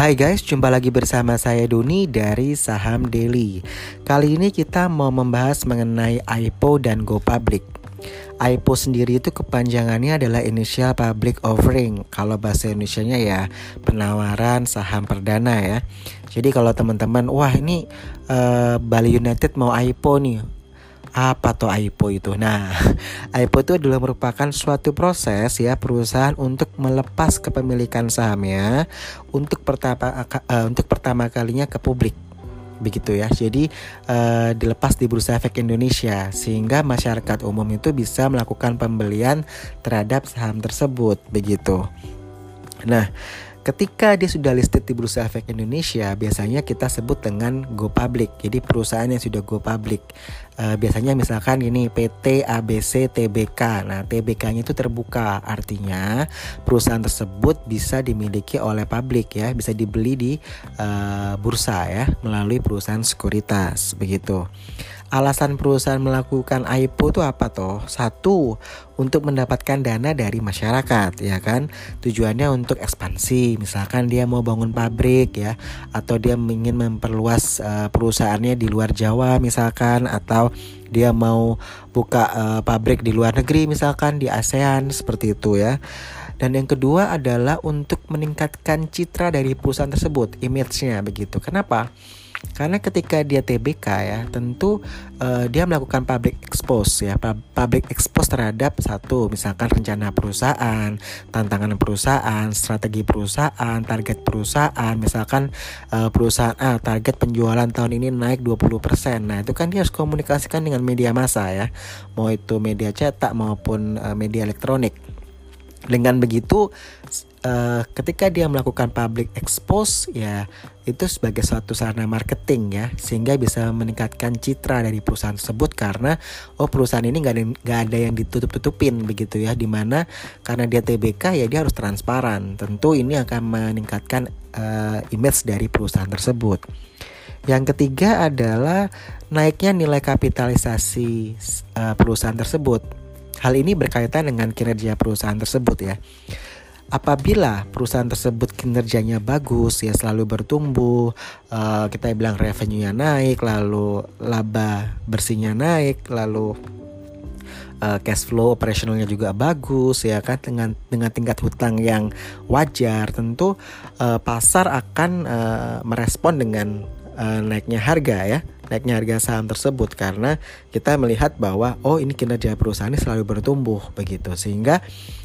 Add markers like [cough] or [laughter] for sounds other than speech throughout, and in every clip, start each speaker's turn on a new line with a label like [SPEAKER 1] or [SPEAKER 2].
[SPEAKER 1] Hai guys, jumpa lagi bersama saya Doni dari Saham Daily. Kali ini kita mau membahas mengenai IPO dan Go Public. IPO sendiri itu kepanjangannya adalah Initial Public Offering. Kalau bahasa Indonesia-nya ya penawaran saham perdana ya. Jadi kalau teman-teman, wah ini uh, Bali United mau IPO nih apa tuh IPO itu? Nah, [laughs] IPO itu adalah merupakan suatu proses ya perusahaan untuk melepas kepemilikan sahamnya untuk pertama uh, untuk pertama kalinya ke publik begitu ya. Jadi uh, dilepas di Bursa Efek Indonesia sehingga masyarakat umum itu bisa melakukan pembelian terhadap saham tersebut begitu. Nah, Ketika dia sudah listed di Bursa Efek Indonesia, biasanya kita sebut dengan go public. Jadi perusahaan yang sudah go public. Uh, biasanya misalkan ini PT ABC TBK. Nah, TBK-nya itu terbuka, artinya perusahaan tersebut bisa dimiliki oleh publik ya, bisa dibeli di uh, bursa ya melalui perusahaan sekuritas begitu. Alasan perusahaan melakukan IPO itu apa toh? Satu, untuk mendapatkan dana dari masyarakat, ya kan? Tujuannya untuk ekspansi, misalkan dia mau bangun pabrik ya, atau dia ingin memperluas uh, perusahaannya di luar Jawa misalkan, atau dia mau buka uh, pabrik di luar negeri misalkan di ASEAN seperti itu ya. Dan yang kedua adalah untuk meningkatkan citra dari perusahaan tersebut, image-nya begitu. Kenapa? Karena ketika dia TBK ya, tentu uh, dia melakukan public expose ya, public expose terhadap satu misalkan rencana perusahaan, tantangan perusahaan, strategi perusahaan, target perusahaan, misalkan uh, perusahaan A target penjualan tahun ini naik 20%. Nah, itu kan dia harus komunikasikan dengan media massa ya. Mau itu media cetak maupun uh, media elektronik. Dengan begitu uh, ketika dia melakukan public expose ya itu sebagai suatu sarana marketing ya sehingga bisa meningkatkan citra dari perusahaan tersebut karena oh perusahaan ini nggak ada ada yang ditutup tutupin begitu ya di mana karena dia TBK ya dia harus transparan. Tentu ini akan meningkatkan uh, image dari perusahaan tersebut. Yang ketiga adalah naiknya nilai kapitalisasi uh, perusahaan tersebut. Hal ini berkaitan dengan kinerja perusahaan tersebut ya apabila perusahaan tersebut kinerjanya bagus ya selalu bertumbuh uh, kita bilang revenue-nya naik lalu laba bersihnya naik lalu uh, cash flow operasionalnya juga bagus ya kan dengan dengan tingkat hutang yang wajar tentu uh, pasar akan uh, merespon dengan uh, naiknya harga ya naiknya harga saham tersebut karena kita melihat bahwa oh ini kinerja perusahaan ini selalu bertumbuh begitu. Sehingga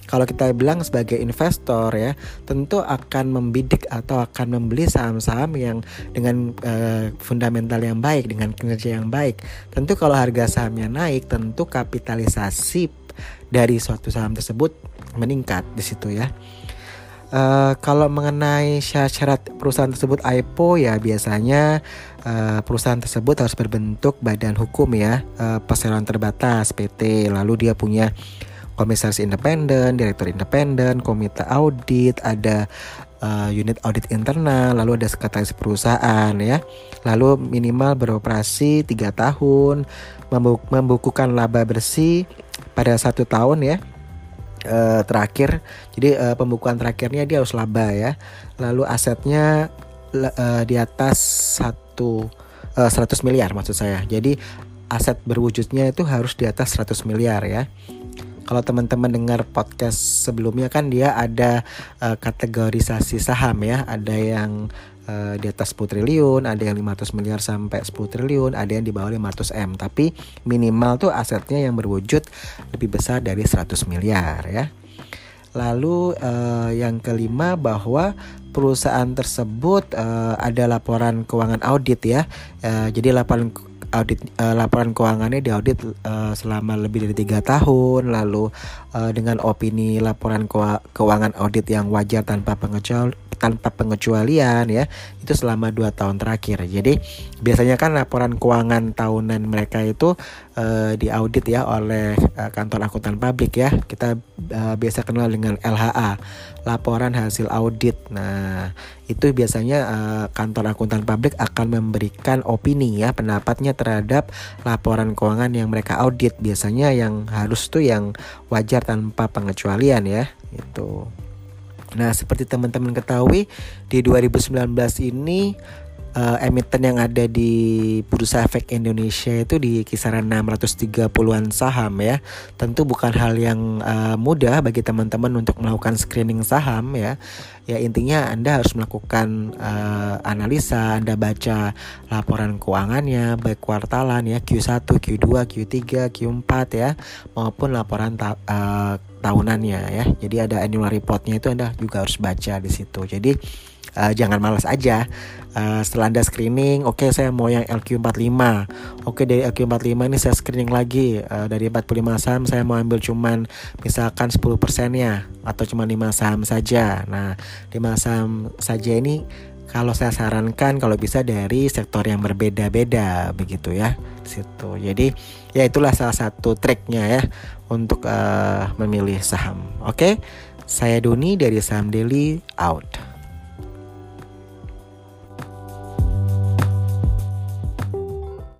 [SPEAKER 1] kalau kita bilang sebagai investor ya tentu akan membidik atau akan membeli saham-saham yang dengan uh, fundamental yang baik dengan kinerja yang baik. Tentu kalau harga sahamnya naik tentu kapitalisasi dari suatu saham tersebut meningkat di situ ya Uh, kalau mengenai syarat perusahaan tersebut IPO ya biasanya uh, perusahaan tersebut harus berbentuk badan hukum ya uh, perseroan terbatas PT lalu dia punya komisaris independen, direktur independen, komite audit, ada uh, unit audit internal, lalu ada sekretaris perusahaan ya, lalu minimal beroperasi tiga tahun, membukukan laba bersih pada satu tahun ya, uh, terakhir. Jadi uh, pembukuan terakhirnya dia harus laba ya. Lalu asetnya uh, di atas satu uh, 100 miliar maksud saya. Jadi aset berwujudnya itu harus di atas 100 miliar ya. Kalau teman-teman dengar podcast sebelumnya kan dia ada uh, kategorisasi saham ya, ada yang uh, di atas 10 triliun, ada yang 500 miliar sampai 10 triliun, ada yang di bawah 500 M. Tapi minimal tuh asetnya yang berwujud lebih besar dari 100 miliar ya. Lalu uh, yang kelima bahwa perusahaan tersebut uh, ada laporan keuangan audit ya. Uh, jadi laporan audit uh, laporan keuangannya diaudit uh, selama lebih dari tiga tahun. Lalu uh, dengan opini laporan keuangan audit yang wajar tanpa pengecualian tanpa pengecualian ya itu selama dua tahun terakhir. Jadi biasanya kan laporan keuangan tahunan mereka itu uh, diaudit ya oleh uh, kantor akuntan publik ya. Kita uh, biasa kenal dengan LHA laporan hasil audit. Nah itu biasanya uh, kantor akuntan publik akan memberikan opini ya pendapatnya terhadap laporan keuangan yang mereka audit biasanya yang harus tuh yang wajar tanpa pengecualian ya itu Nah, seperti teman-teman ketahui di 2019 ini uh, emiten yang ada di Bursa Efek Indonesia itu di kisaran 630-an saham ya. Tentu bukan hal yang uh, mudah bagi teman-teman untuk melakukan screening saham ya. Ya intinya Anda harus melakukan uh, analisa, Anda baca laporan keuangannya baik kuartalan ya Q1, Q2, Q3, Q4 ya maupun laporan ta uh, tahunannya ya. Jadi ada annual reportnya itu Anda juga harus baca di situ. Jadi uh, jangan malas aja. Uh, setelah anda screening oke okay, saya mau yang LQ45 oke okay, dari LQ45 ini saya screening lagi. Uh, dari 45 saham saya mau ambil cuman misalkan 10% ya atau cuma 5 saham saja. Nah 5 saham saja ini kalau saya sarankan kalau bisa dari sektor yang berbeda-beda begitu ya situ. Jadi ya itulah salah satu triknya ya untuk uh, memilih saham. Oke okay? saya Doni dari saham Daily out